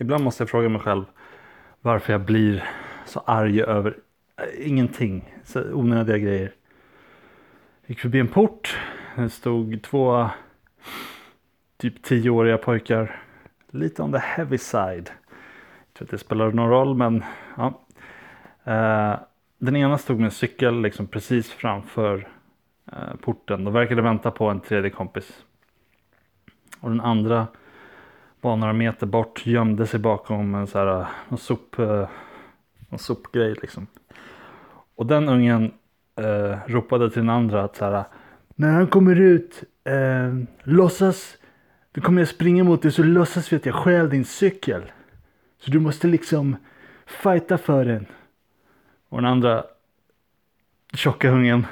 Ibland måste jag fråga mig själv varför jag blir så arg över eh, ingenting, så onödiga grejer. Jag gick förbi en port, det stod två typ tioåriga pojkar, lite on the heavy side. Jag tror att det spelar någon roll men ja. Eh, den ena stod med en cykel liksom precis framför eh, porten. De verkade vänta på en tredje kompis. Och den andra bara några meter bort, gömde sig bakom en så här, eh, en sop, eh, en sopgrej liksom. Och den ungen eh, ropade till den andra att så här, när han kommer ut, eh, låtsas, då kommer jag springa mot dig så låtsas vi att jag stjäl din cykel. Så du måste liksom fighta för den. Och den andra tjocka ungen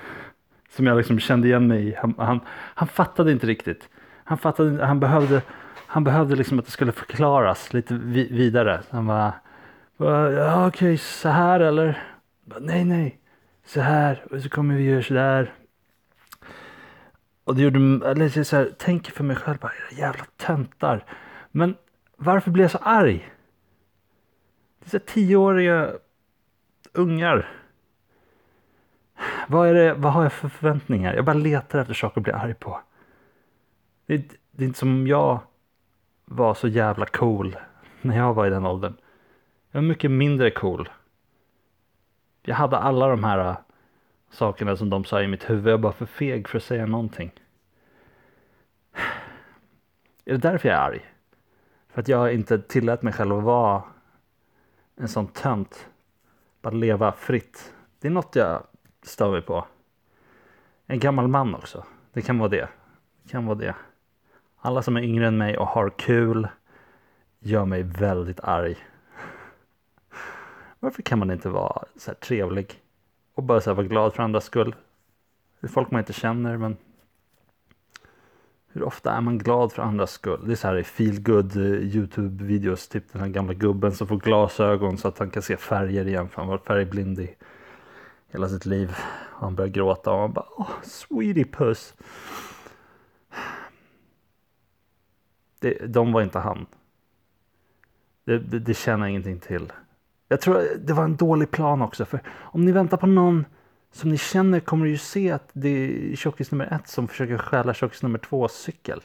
som jag liksom kände igen mig i, han, han, han fattade inte riktigt. Han fattade han behövde, han behövde liksom att det skulle förklaras lite vi, vidare. Han bara, ja okej så här eller? Bara, nej nej, så här och så kommer vi göra så där. Och det gjorde, eller så här, tänker för mig själv bara, jävla töntar. Men varför blir jag så arg? Det är så här tioåriga ungar. Vad, är det, vad har jag för förväntningar? Jag bara letar efter saker att bli arg på. Det är, det är inte som om jag var så jävla cool när jag var i den åldern. Jag var mycket mindre cool. Jag hade alla de här äh, sakerna som de sa i mitt huvud. Jag var bara för feg för att säga någonting. Är det därför jag är arg? För att jag inte tillät mig själv att vara en sån tönt. Bara leva fritt. Det är något jag stör mig på. En gammal man också. Det kan vara det. Det kan vara det. Alla som är yngre än mig och har kul gör mig väldigt arg. Varför kan man inte vara så här trevlig och bara så här vara glad för andras skull? Det är folk man inte känner men hur ofta är man glad för andras skull? Det är så här i feel good eh, Youtube-videos, typ den här gamla gubben som får glasögon så att han kan se färger igen för han var färgblind i hela sitt liv. Och han börjar gråta och han bara åh, sweetie puss. Det, de var inte han. Det, det, det känner jag ingenting till. Jag tror det var en dålig plan också. För om ni väntar på någon som ni känner kommer ni ju se att det är tjockis nummer ett som försöker stjäla tjockis nummer två cykel.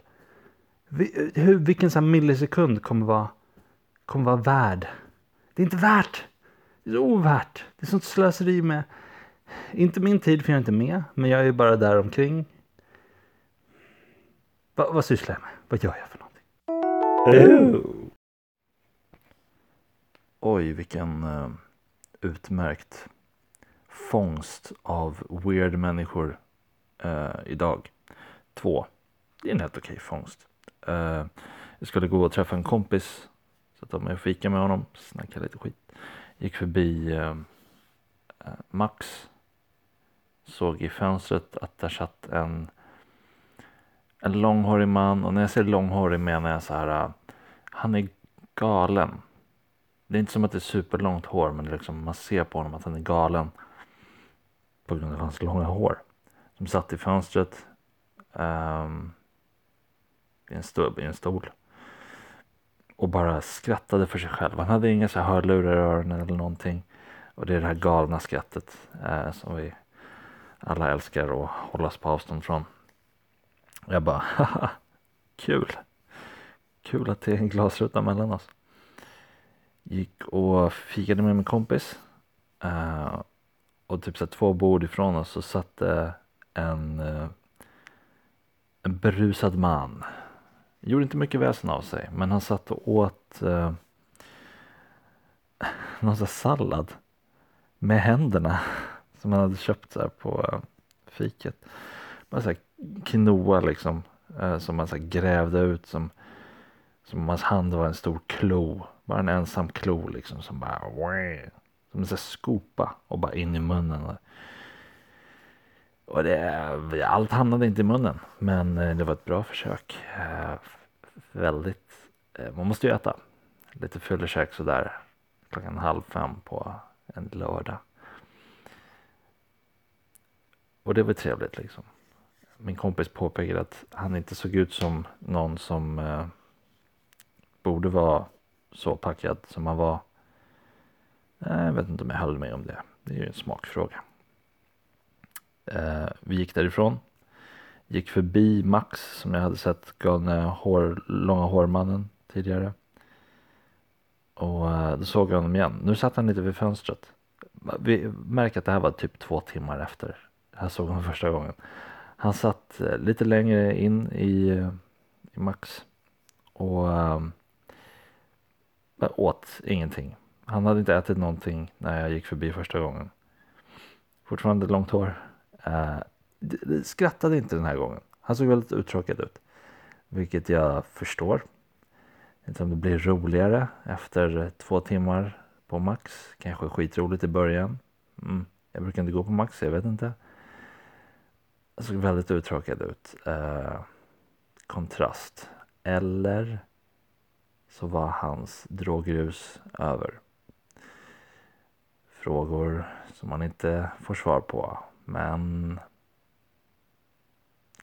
Vi, hur, vilken så här millisekund kommer vara, kommer vara värd? Det är inte värt. Det är så ovärt. Det är sånt slöseri med. Inte min tid för jag är inte med. Men jag är ju bara där omkring. Va, vad sysslar jag med? Vad gör jag för Oj, vilken uh, utmärkt fångst av weird människor uh, idag. Två. Det är en helt okej fångst. Uh, jag skulle gå och träffa en kompis. Så att om jag fika med honom, snacka lite skit. Gick förbi uh, Max. Såg i fönstret att där satt en en långhårig man och när jag säger långhårig menar jag så här. Äh, han är galen. Det är inte som att det är superlångt hår men liksom, man ser på honom att han är galen. På grund av hans långa hår. Som satt i fönstret. Um, i, en stol, I en stol. Och bara skrattade för sig själv. Han hade inga så här hörlurar i öronen eller någonting. Och det är det här galna skrattet eh, som vi alla älskar att hållas på avstånd från. Jag bara, haha, kul. Kul att det är en glasruta mellan oss. Gick och fikade med min kompis. Uh, och typ så två bord ifrån oss så satt en, eh, en berusad man. Gjorde inte mycket väsen av sig men han satt och åt uh, någon sån sallad med händerna som han hade köpt så här på uh, fiket. Bara så här quinoa liksom eh, som man så här grävde ut som Som om hans hand var en stor klo. Bara en ensam klo liksom som bara som en sån skopa och bara in i munnen. Och det, allt hamnade inte i munnen. Men eh, det var ett bra försök. Eh, väldigt, eh, man måste ju äta. Lite fyllekäk sådär klockan halv fem på en lördag. Och det var trevligt liksom. Min kompis påpekade att han inte såg ut som någon som eh, borde vara så packad som han var. Eh, jag vet inte om jag höll med om det. Det är ju en smakfråga. Eh, vi gick därifrån. Gick förbi Max som jag hade sett galne hår, långa hårmannen tidigare. Och eh, då såg jag honom igen. Nu satt han lite vid fönstret. Vi märker att det här var typ två timmar efter. Jag såg honom första gången. Han satt eh, lite längre in i, eh, i Max. Och um, åt ingenting. Han hade inte ätit någonting när jag gick förbi första gången. Fortfarande långt hår. Uh, skrattade inte den här gången. Han såg väldigt uttråkad ut. Vilket jag förstår. Inte om det blir roligare efter två timmar på Max. Kanske skitroligt i början. Mm. Jag brukar inte gå på Max, jag vet inte. Såg väldigt uttråkad ut. Eh, kontrast. Eller så var hans drogrus över. Frågor som man inte får svar på. Men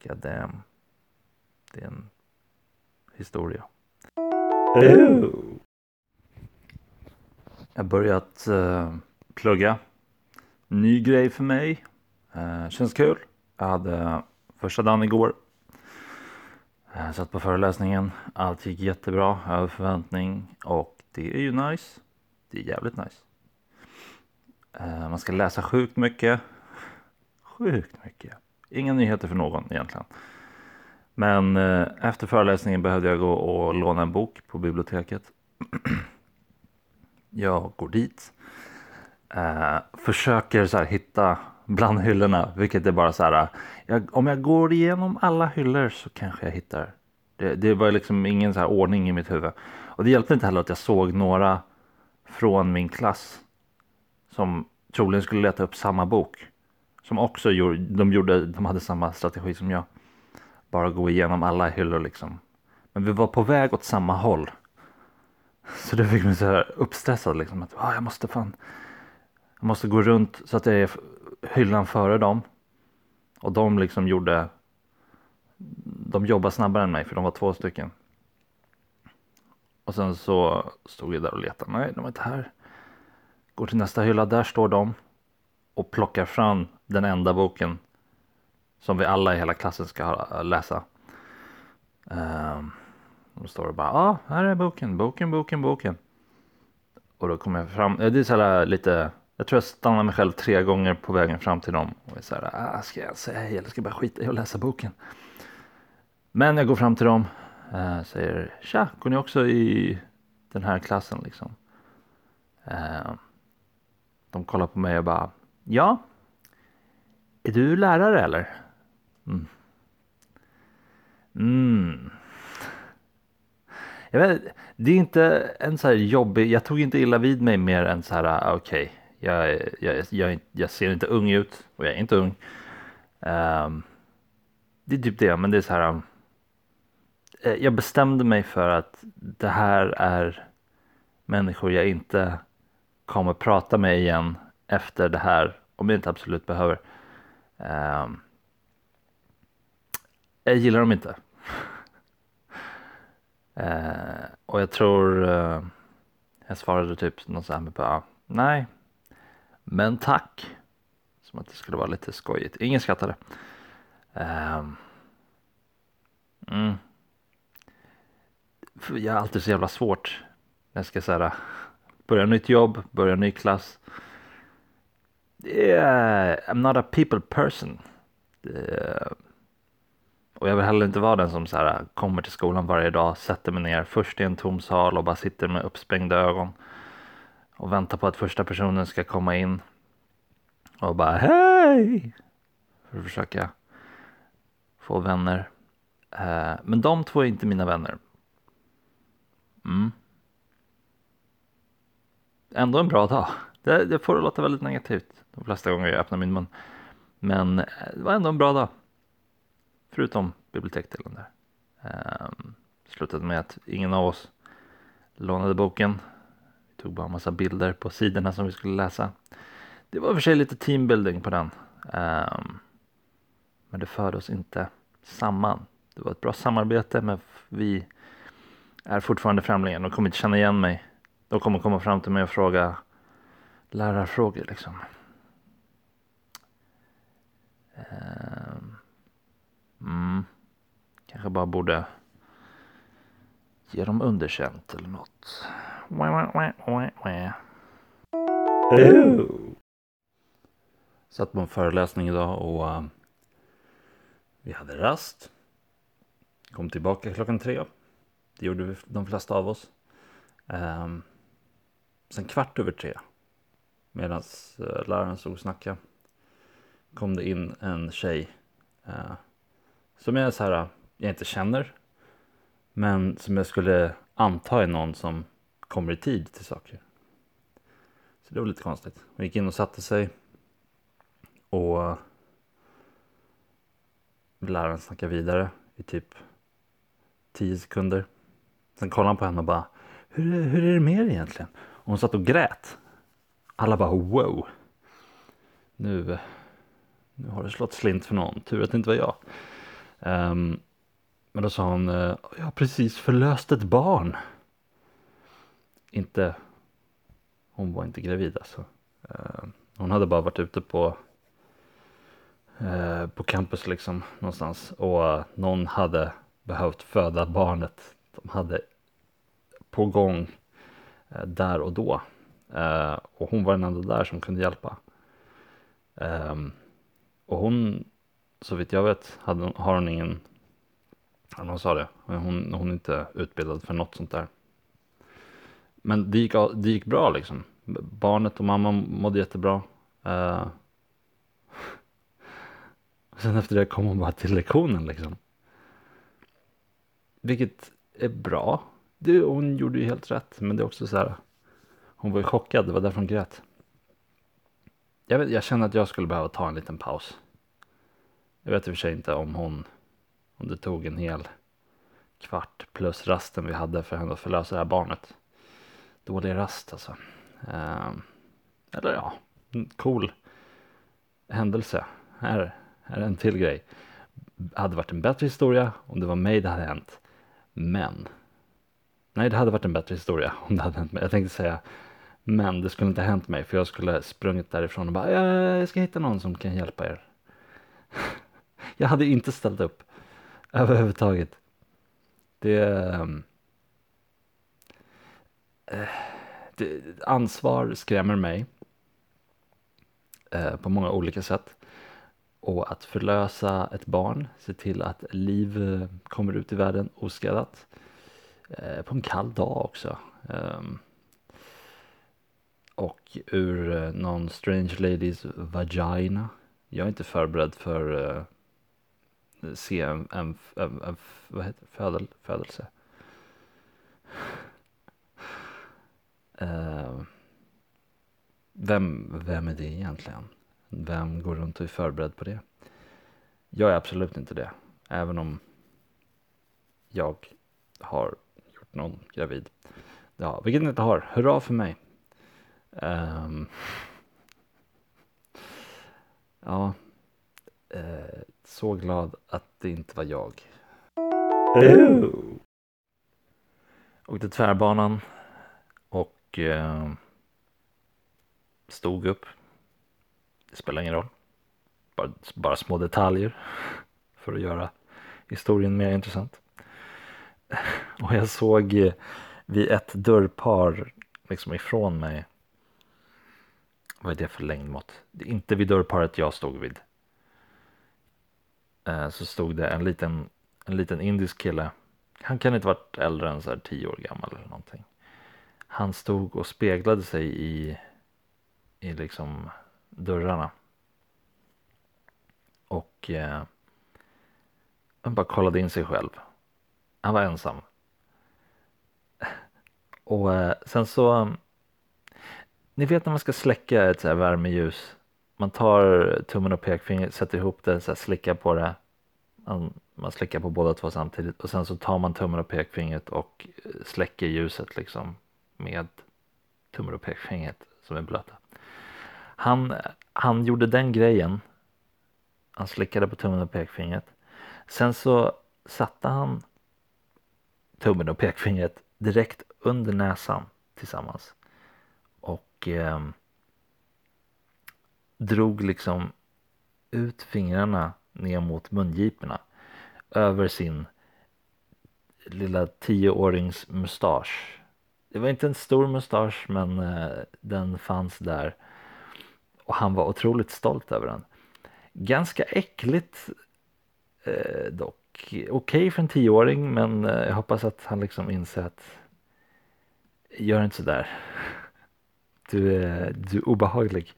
God damn. Det är en historia. Jag har börjat uh, plugga. Ny grej för mig. Uh, känns kul. Jag hade första dagen igår. Jag satt på föreläsningen. Allt gick jättebra, över förväntning. Och det är ju nice. Det är jävligt nice. Eh, man ska läsa sjukt mycket. Sjukt mycket. Inga nyheter för någon egentligen. Men eh, efter föreläsningen behövde jag gå och låna en bok på biblioteket. jag går dit. Försöker så här hitta bland hyllorna, vilket är bara så här. Jag, om jag går igenom alla hyllor så kanske jag hittar. Det, det var liksom ingen så här ordning i mitt huvud. Och det hjälpte inte heller att jag såg några från min klass som troligen skulle leta upp samma bok. Som också gjorde, de, gjorde, de hade samma strategi som jag. Bara gå igenom alla hyllor liksom. Men vi var på väg åt samma håll. Så det fick mig så här uppstressad liksom. Att ah, jag måste fan. Jag måste gå runt så att jag är hyllan före dem. Och de liksom gjorde. De jobbade snabbare än mig för de var två stycken. Och sen så stod jag där och letade. Nej, de var inte här. Går till nästa hylla, där står de. Och plockar fram den enda boken. Som vi alla i hela klassen ska läsa. Um, de står och bara, ja, ah, här är boken, boken, boken, boken. Och då kommer jag fram, det är så här lite, jag tror jag stannar mig själv tre gånger på vägen fram till dem. Och är så här, ah, ska jag säga hej eller ska jag bara skita i att läsa boken? Men jag går fram till dem, Eh, säger, tja, går ni också i den här klassen liksom? Eh, de kollar på mig och bara, ja. Är du lärare eller? Mm. Mm. Jag vet, det är inte en så här jobbig, jag tog inte illa vid mig mer än så här, ah, okej, okay, jag, jag, jag, jag, ser inte ung ut och jag är inte ung. Um, det är typ det, men det är så här. Um, eh, jag bestämde mig för att det här är människor jag inte kommer prata med igen efter det här om jag inte absolut behöver. Um, jag gillar dem inte. uh, och jag tror uh, jag svarade typ något så här med bara nej, men tack. Som att det skulle vara lite skojigt. Ingen skrattade. Um, mm. Jag har alltid så jävla svårt när jag ska säga börja nytt jobb, börja ny klass. Yeah, I'm not a people person. Uh, och jag vill heller inte vara den som så här, kommer till skolan varje dag, sätter mig ner först i en tom sal och bara sitter med uppsprängda ögon och väntar på att första personen ska komma in och bara hej för att försöka få vänner. Eh, men de två är inte mina vänner. Mm. Ändå en bra dag. Det, det får det låta väldigt negativt de flesta gånger jag öppnar min mun. Men eh, det var ändå en bra dag. Förutom biblioteksdelen där. Um, slutade med att ingen av oss lånade boken. Tog bara en massa bilder på sidorna som vi skulle läsa. Det var i och för sig lite teambuilding på den. Um, men det förde oss inte samman. Det var ett bra samarbete men vi är fortfarande främlingar. De kommer inte känna igen mig. De kommer komma fram till mig och fråga lärarfrågor liksom. Um, mm, kanske bara borde ge dem underkänt eller något. Satt på en föreläsning idag och uh, vi hade rast. Kom tillbaka klockan tre. Det gjorde vi, de flesta av oss. Um, sen kvart över tre. Medan uh, läraren stod och snackade. Kom det in en tjej. Uh, som jag så här, uh, jag inte känner. Men som jag skulle anta är någon som kommer i tid till saker. Så det var lite konstigt. Hon gick in och satte sig. Och läraren snackade vidare i typ tio sekunder. Sen kollade han på henne och bara hur, hur är det med er egentligen? Och hon satt och grät. Alla bara wow. Nu, nu har det slått slint för någon. Tur att det inte var jag. Um, men då sa hon, jag har precis förlöst ett barn. Inte, hon var inte gravid alltså. Eh, hon hade bara varit ute på eh, på campus liksom någonstans och någon hade behövt föda barnet. De hade på gång eh, där och då. och hon var den enda där som kunde hjälpa. Ehm, och hon, så vitt jag vet, hade, har hon ingen Eller hon sa det. Hon, hon är inte utbildad för något sånt där. Men det gick, det gick bra liksom. Barnet och mamman mådde jättebra. Uh, sen efter det kom hon bara till lektionen liksom. Vilket är bra. Det, hon gjorde ju helt rätt. Men det är också så här. Hon var ju chockad. Det var därför hon grät. Jag, vet, jag känner att jag skulle behöva ta en liten paus. Jag vet i och för sig inte om hon om det tog en hel kvart plus rasten vi hade för henne att förlösa det här barnet. Dålig rast alltså. Eh, eller ja, cool händelse. Här, här är en till grej. Hade varit en bättre historia om det var mig det hade hänt. Men. Nej, det hade varit en bättre historia om det hade hänt mig. Jag tänkte säga. Men det skulle inte ha hänt mig för jag skulle sprungit därifrån och bara jag ska hitta någon som kan hjälpa er. jag hade inte ställt upp överhuvudtaget. Det, eh, det ansvar skrämmer mig eh, på många olika sätt. Och att förlösa ett barn, se till att liv eh, kommer ut i världen oskadat. Eh, på en kall dag också. Eh, och ur eh, någon strange ladies vagina. Jag är inte förberedd för eh, se en, en, en, en vad heter? Födel, födelse eh, vem, vem är det egentligen? Vem går runt och är förberedd på det? Jag är absolut inte det. Även om jag har gjort någon gravid. Ja, vilket ni inte har. Hurra för mig. Um, ja, eh, så glad att det inte var jag. Oh. Åkte tvärbanan och eh, stod upp. Det spelar ingen roll. Bara, bara små detaljer för att göra historien mer intressant. Och jag såg eh, vid ett dörrpar liksom ifrån mig. Vad är det för längdmått? Det är inte vid dörrparet jag stod vid. Eh, så stod det en liten, en liten indisk kille. Han kan inte varit äldre än så här tio år gammal eller någonting. Han stod och speglade sig i, i liksom dörrarna. Och eh, han bara kollade in sig själv. Han var ensam. Och eh, sen så, ni vet när man ska släcka ett så här värmeljus. Man tar tummen och pekfingret, sätter ihop det, så här, slickar på det. Man, man slickar på båda två samtidigt och sen så tar man tummen och pekfingret och släcker ljuset liksom med tummen och pekfingret som är blöta. Han, han gjorde den grejen. Han slickade på tummen och pekfingret. Sen så satte han tummen och pekfingret direkt under näsan tillsammans. Och eh, drog liksom ut fingrarna ner mot mungiporna över sin lilla tioårings mustasch. Det var inte en stor mustasch men eh, den fanns där och han var otroligt stolt över den. Ganska äckligt eh, dock. Okej okay för en tioåring men eh, jag hoppas att han liksom inser att gör inte sådär. Du är, du är obehaglig.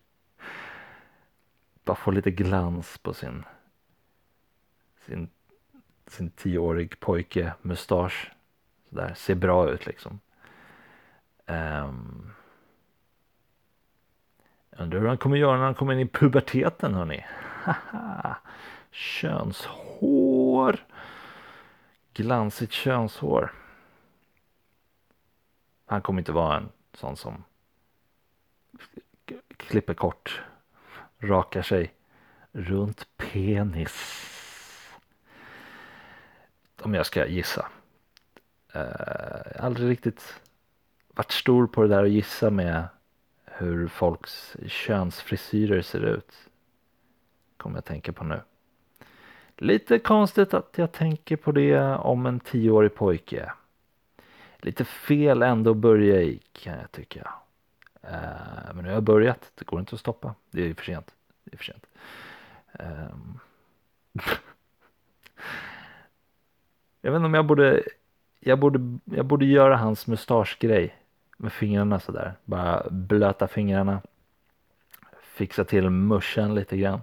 Bara få lite glans på sin sin, sin tioårig pojke mustasch. Sådär, ser bra ut liksom. Um, undrar hur han kommer göra när han kommer in i puberteten hörni. Könshår. Glansigt könshår. Han kommer inte vara en sån som klipper kort, rakar sig runt penis. Om jag ska gissa. Uh, aldrig riktigt varit stor på det där att gissa med hur folks könsfrisyrer ser ut. Kommer jag tänka på nu. Lite konstigt att jag tänker på det om en tioårig pojke. Lite fel ändå att börja i kan jag tycka. Eh, men nu har jag börjat, det går inte att stoppa. Det är för sent. Det är för sent. Ehm. Jag vet inte om jag borde, jag borde, jag borde göra hans mustaschgrej med fingrarna sådär. Bara blöta fingrarna. Fixa till muschen lite grann.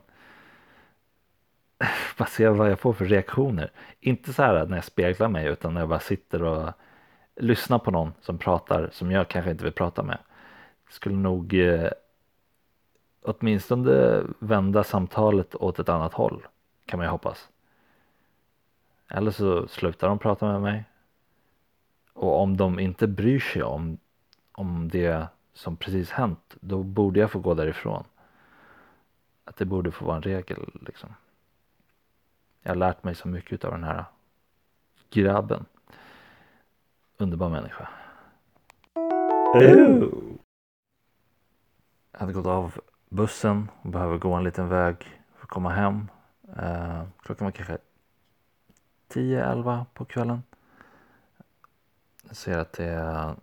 Bara se vad jag får för reaktioner. Inte så här när jag speglar mig utan när jag bara sitter och lyssnar på någon som pratar som jag kanske inte vill prata med. Skulle nog eh, åtminstone vända samtalet åt ett annat håll kan man ju hoppas. Eller så slutar de prata med mig. Och om de inte bryr sig om om det som precis hänt, då borde jag få gå därifrån. Att det borde få vara en regel liksom. Jag har lärt mig så mycket av den här grabben. Underbar människa. Jag hade gått av bussen och behöver gå en liten väg för att komma hem. Eh, klockan var kanske 10-11 på kvällen. Jag ser att det är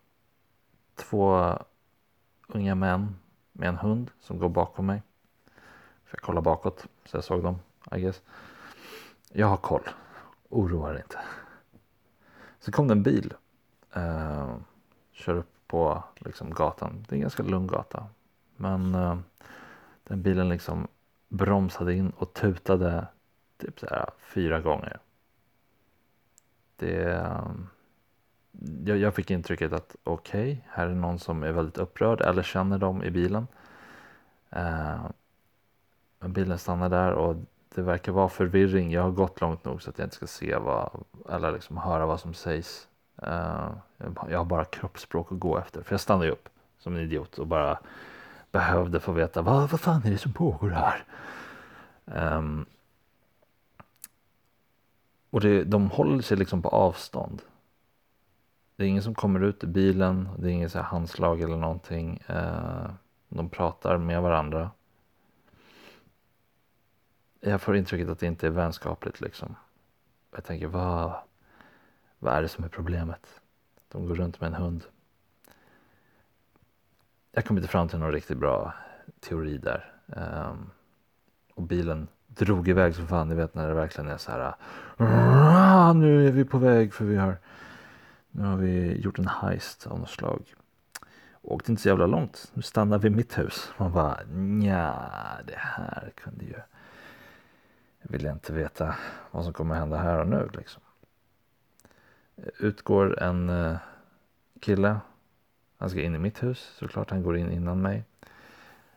två unga män med en hund som går bakom mig. För jag kollar bakåt så jag såg dem, I guess. Jag har koll. Oroa dig inte. Så kom det en bil. Eh, kör upp på liksom, gatan. Det är en ganska lugn gata. Men eh, den bilen liksom bromsade in och tutade typ så här fyra gånger. Det, Eh, jag, jag fick intrycket att okej, okay, här är någon som är väldigt upprörd eller känner dem i bilen. Eh, bilen stannar där och det verkar vara förvirring. Jag har gått långt nog så att jag inte ska se vad, eller liksom höra vad som sägs. Eh, jag har bara kroppsspråk att gå efter. För jag stannade upp som en idiot och bara behövde få veta vad, vad fan är det som pågår här. Um, och det, de håller sig liksom på avstånd. Det är ingen som kommer ut ur bilen. Det är inget så handslag eller någonting. Eh, de pratar med varandra. Jag får intrycket att det inte är vänskapligt liksom. Jag tänker vad, vad är det som är problemet? De går runt med en hund. Jag kom inte fram till någon riktigt bra teori där. Ehm, och bilen drog iväg som fan. Ni vet när det verkligen är så här. Nu är vi på väg för vi har nu har vi gjort en heist av något slag. Åkte inte så jävla långt. Nu stannar vi i mitt hus. Man bara nja, det här kunde ju. Jag vill inte veta vad som kommer hända här och nu liksom. Utgår en eh, kille Han ska in i mitt hus såklart. Han går in innan mig.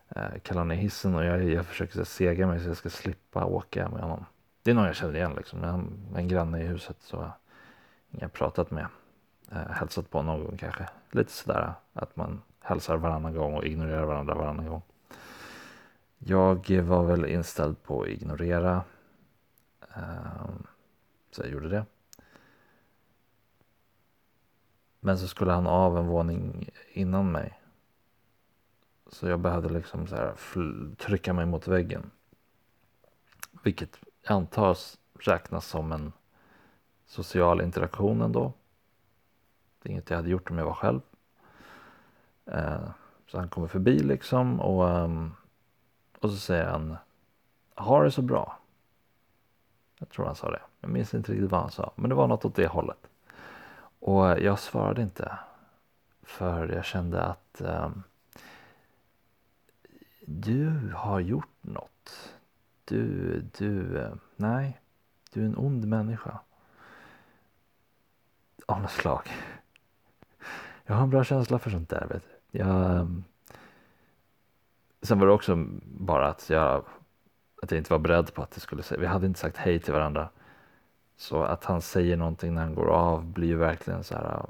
Eh, kallar ner hissen och jag, jag försöker så sega mig så jag ska slippa åka med honom. Det är någon jag känner igen liksom. En, en granne i huset så jag har pratat med. Eh, hälsat på någon gång kanske. Lite sådär att man hälsar varannan gång och ignorerar varandra varannan gång. Jag var väl inställd på att ignorera. Ehm, så jag gjorde det. Men så skulle han av en våning innan mig. Så jag behövde liksom så här trycka mig mot väggen. Vilket antas räknas som en social interaktion ändå. Det är inget jag hade gjort om jag var själv. Eh, så han kommer förbi liksom och, um, och så säger han Ha det så bra. Jag tror han sa det. Jag minns inte riktigt vad han sa. Men det var något åt det hållet. Och jag svarade inte. För jag kände att um, du har gjort något. Du, du, nej. Du är en ond människa. Av något slag. Jag har en bra känsla för sånt där. Vet du. Jag, ehm, sen var det också bara att jag att jag inte var beredd på att det skulle säga. Vi hade inte sagt hej till varandra. Så att han säger någonting när han går av blir ju verkligen så här.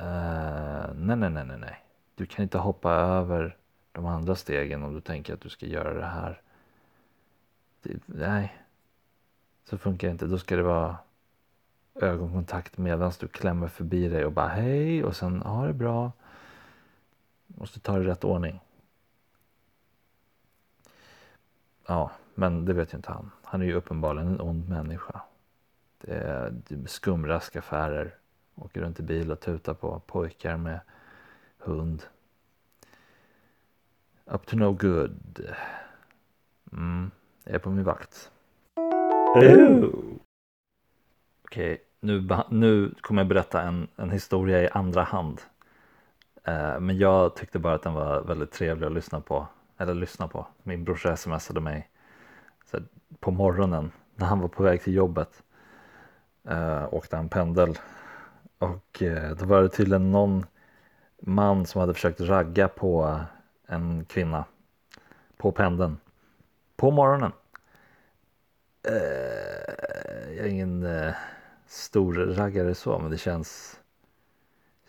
Uh, nej, nej, nej, nej, nej. Du kan inte hoppa över de andra stegen om du tänker att du ska göra det här. Det, nej, så funkar det inte. Då ska det vara ögonkontakt medan du klämmer förbi dig och bara hej och sen ha det bra. Måste ta det i rätt ordning. Ja, men det vet ju inte han. Han är ju uppenbarligen en ond människa. Det är skumraskaffärer. Åker runt i bil och tutar på pojkar med hund. Up to no good. Mm, jag är på min vakt. Okej, okay, nu, nu kommer jag berätta en, en historia i andra hand. Eh, men jag tyckte bara att den var väldigt trevlig att lyssna på. Eller lyssna på. Min brorsa smsade mig här, på morgonen när han var på väg till jobbet. Eh, åkte han pendel och eh, då var det tydligen någon man som hade försökt ragga på en kvinna på pendeln på morgonen. Eh, jag har ingen Eh, stor raggare så men det känns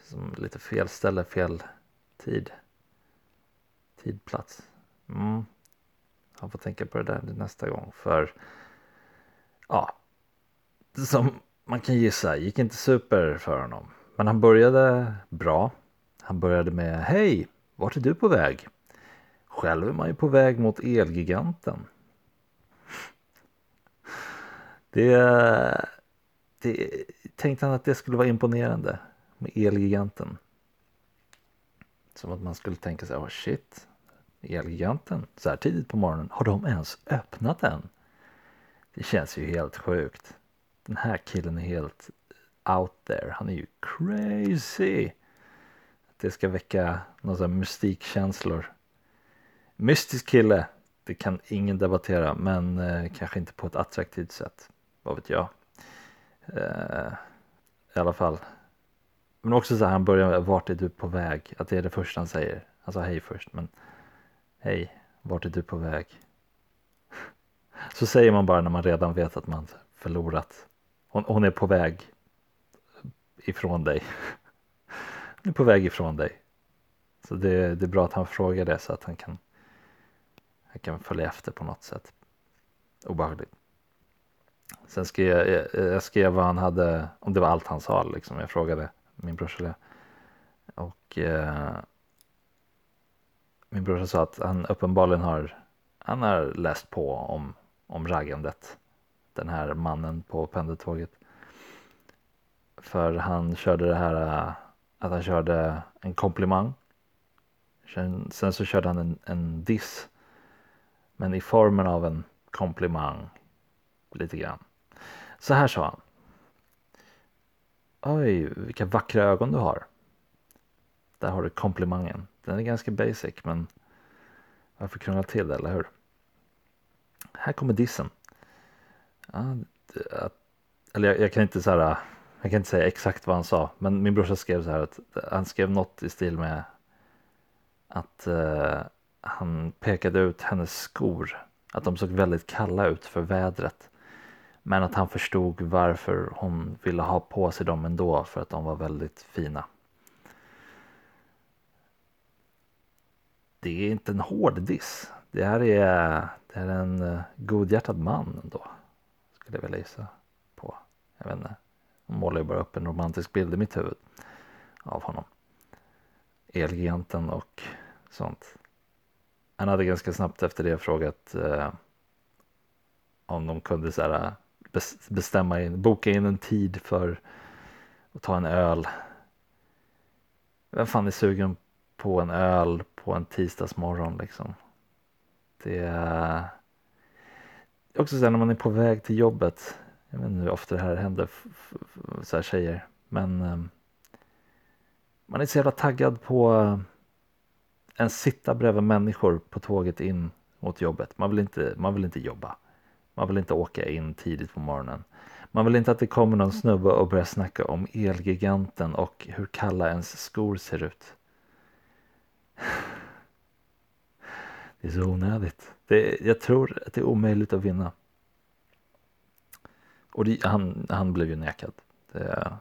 som lite fel ställe, fel tid. Tidplats. Mm. Han får tänka på det där nästa gång. För ja, som man kan gissa gick inte super för honom. Men han började bra. Han började med Hej, vart är du på väg? Själv är man ju på väg mot Elgiganten. Det, det tänkte han att det skulle vara imponerande med Elgiganten. Som att man skulle tänka sig, oh shit, Elgiganten så här tidigt på morgonen. Har de ens öppnat den? Det känns ju helt sjukt. Den här killen är helt out there. Han är ju crazy. Det ska väcka några mystikkänslor. Mystisk kille. Det kan ingen debattera men eh, kanske inte på ett attraktivt sätt. Vad vet jag. Eh, I alla fall. Men också så här han börjar med vart är du på väg? Att det är det första han säger. Han sa hej först men Hej, vart är du på väg? Så säger man bara när man redan vet att man förlorat. Hon, hon är på väg ifrån dig. Hon är på väg ifrån dig. Så det, det är bra att han frågar det så att han kan, han kan följa efter på något sätt. Obehagligt. Sen skrev jag, eh, eh, jag skrev vad han hade, om det var allt han sa liksom. Jag frågade min brorsa Och eh, min brorsa sa att han uppenbarligen har, han har läst på om, om raggandet. Den här mannen på pendeltåget. För han körde det här eh, att han körde en komplimang. Sen, sen så körde han en, en diss. Men i formen av en komplimang. Lite grann. Så här sa han. Oj, vilka vackra ögon du har. Där har du komplimangen. Den är ganska basic men varför krångla till det, eller hur? Här kommer dissen. Ah, ja, eller jag, jag, kan inte så här, jag kan inte säga exakt vad han sa, men min brorsa skrev så här att han skrev något i stil med att uh, han pekade ut hennes skor, att de såg väldigt kalla ut för vädret. Men att han förstod varför hon ville ha på sig dem ändå för att de var väldigt fina. Det är inte en hård diss. Det här är, det här är en eh, godhjärtad man ändå. Skulle jag vilja gissa på. Jag vet inte. Hon målar ju bara upp en romantisk bild i mitt huvud av honom. Elgiganten och sånt. Han hade ganska snabbt efter det frågat eh, om de kunde så här, bestämma in, boka in en tid för att ta en öl. Vem fan är sugen på en öl på en tisdagsmorgon liksom? Det är också så här, när man är på väg till jobbet. Jag vet inte hur ofta det här händer så här tjejer, men um, man är så jävla taggad på uh, en sitta bredvid människor på tåget in mot jobbet. Man vill inte, man vill inte jobba. Man vill inte åka in tidigt på morgonen. Man vill inte att det kommer någon snubbe och börjar snacka om Elgiganten och hur kalla ens skor ser ut. Det är så onödigt. Det, jag tror att det är omöjligt att vinna. Och det, han, han blev ju nekad. Det,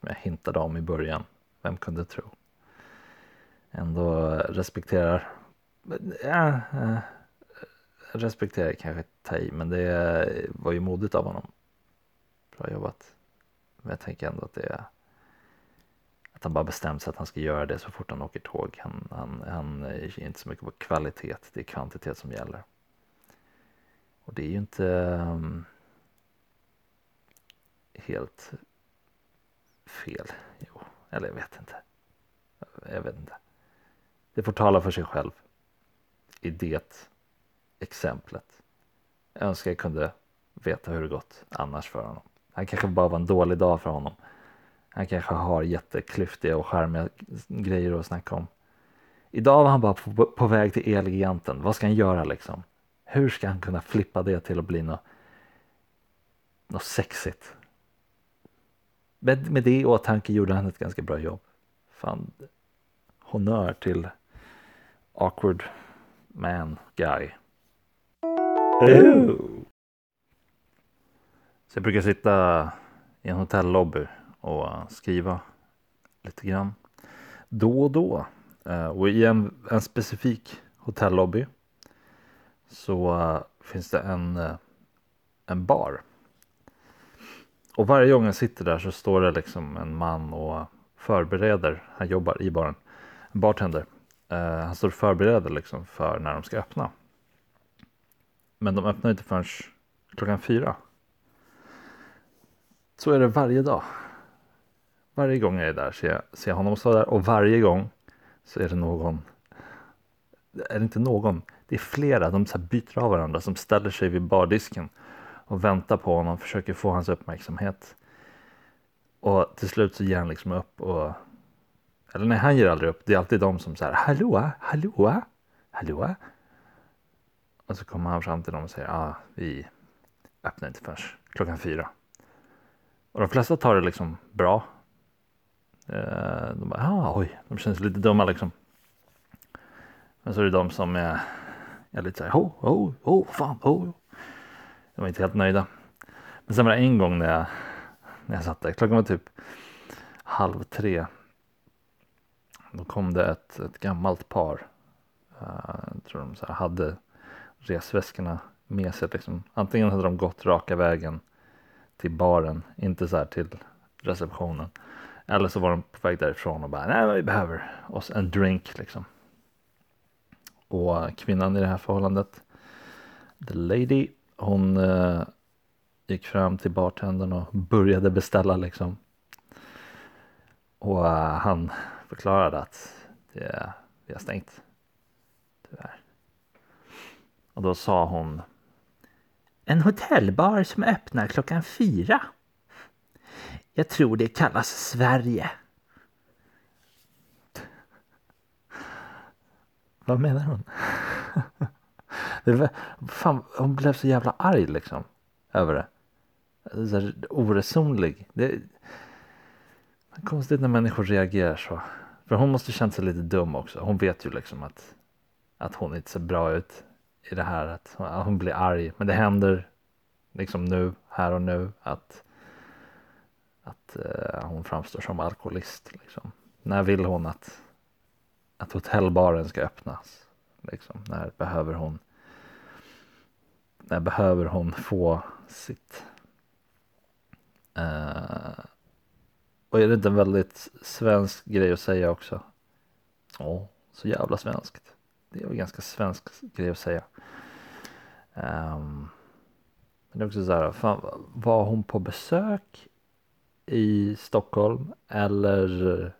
som jag hintade om i början. Vem kunde tro? Ändå respekterar. Ja, respekterar kanske ta i, men det var ju modigt av honom. Bra jobbat. Men jag tänker ändå att det är att han bara bestämt sig att han ska göra det så fort han åker tåg. Han, han, han är inte så mycket på kvalitet, det är kvantitet som gäller. Och det är ju inte um, helt fel. Jo, eller jag vet inte. Jag vet inte. Det får tala för sig själv. I det exemplet. Jag önskar jag kunde veta hur det gått annars för honom. Han kanske bara var en dålig dag för honom. Han kanske har jätteklyftiga och charmiga grejer att snacka om. Idag var han bara på, på väg till Elgiganten. Vad ska han göra liksom? Hur ska han kunna flippa det till att bli något, något sexigt? Med, med det i åtanke gjorde han ett ganska bra jobb. Fan, honnör till awkward man guy. Oh. Så jag brukar sitta i en hotellobby och skriva lite grann då och då. Eh, och i en, en specifik hotellobby så eh, finns det en, eh, en bar. Och varje gång jag sitter där så står det liksom en man och förbereder, han jobbar i baren, en bartender. Han står och förbereder liksom för när de ska öppna. Men de öppnar inte förrän klockan fyra. Så är det varje dag. Varje gång jag är där ser jag, ser jag honom stå där och varje gång så är det någon. Är det inte någon? Det är flera. De så byter av varandra som ställer sig vid bardisken och väntar på honom, försöker få hans uppmärksamhet. Och till slut så ger han liksom upp och eller nej, han ger aldrig upp. Det är alltid de som säger hallå, hallå, hallå. Och så kommer han fram till dem och säger ja, ah, vi öppnar inte förrän klockan fyra. Och de flesta tar det liksom bra. Eh, de bara, ah, oj, de känns lite dumma liksom. Men så är det de som är, är lite så här, ho, ho, ho, fan, ho. De var inte helt nöjda. Men sen var det en gång när jag, när jag satt där, klockan var typ halv tre. Då kom det ett, ett gammalt par. Eh, jag tror de så hade resväskorna med sig. Liksom. Antingen hade de gått raka vägen till baren, inte så här till receptionen. Eller så var de på väg därifrån och bara, nej vi behöver oss en drink liksom. Och kvinnan i det här förhållandet, the lady, hon uh, gick fram till bartendern och började beställa liksom. Och uh, han förklarade att det, vi har stängt. Tyvärr. Och då sa hon En hotellbar som öppnar klockan fyra. Jag tror det kallas Sverige. Vad menar hon? det var, fan, hon blev så jävla arg liksom över det. Så oresonlig. Det, är Konstigt när människor reagerar så. För hon måste känt sig lite dum också. Hon vet ju liksom att, att hon inte ser bra ut i det här. Att hon, blir arg. Men det händer liksom nu, här och nu, att, att uh, hon framstår som alkoholist. Liksom. När vill hon att, att hotellbaren ska öppnas? Liksom, när behöver hon när behöver hon få sitt uh, och är det inte en väldigt svensk grej att säga också? Ja, så jävla svenskt. Det är väl ganska svensk grej att säga. Um, men det är också så här, fan, var hon på besök i Stockholm eller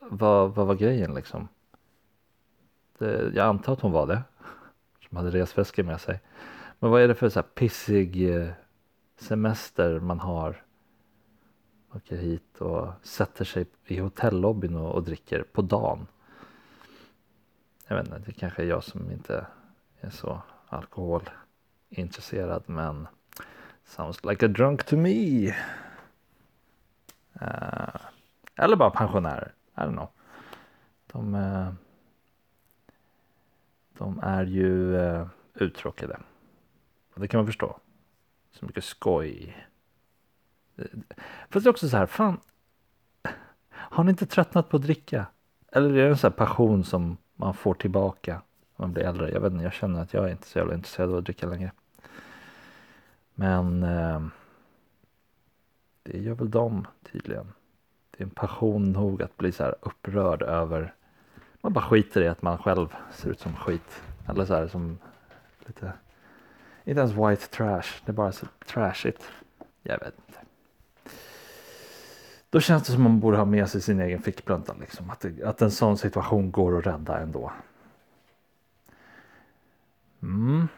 vad, vad var grejen liksom? Det, jag antar att hon var det. Som hade resväskor med sig. Men vad är det för så här pissig eh, semester man har? Åker hit och sätter sig i hotellobbyn och, och dricker på dagen. Jag vet inte, det kanske är jag som inte är så alkoholintresserad men sounds like a drunk to me. Uh, eller bara pensionärer, I don't know. De, uh, de är ju uh, uttråkade. Och det kan man förstå. Så mycket skoj. Fast det är också så här, fan. Har ni inte tröttnat på att dricka? Eller är det en sån här passion som man får tillbaka när man blir äldre? Jag vet inte, jag känner att jag är inte så jävla intresserad av att dricka längre. Men eh, det gör väl de tydligen. Det är en passion nog att bli så här upprörd över. Man bara skiter i att man själv ser ut som skit. Eller så här som lite, inte ens white trash, det är bara så trashigt. Jag vet inte. Då känns det som man borde ha med sig sin egen fickplunta. Liksom. Att, att en sån situation går att rädda ändå. Mm.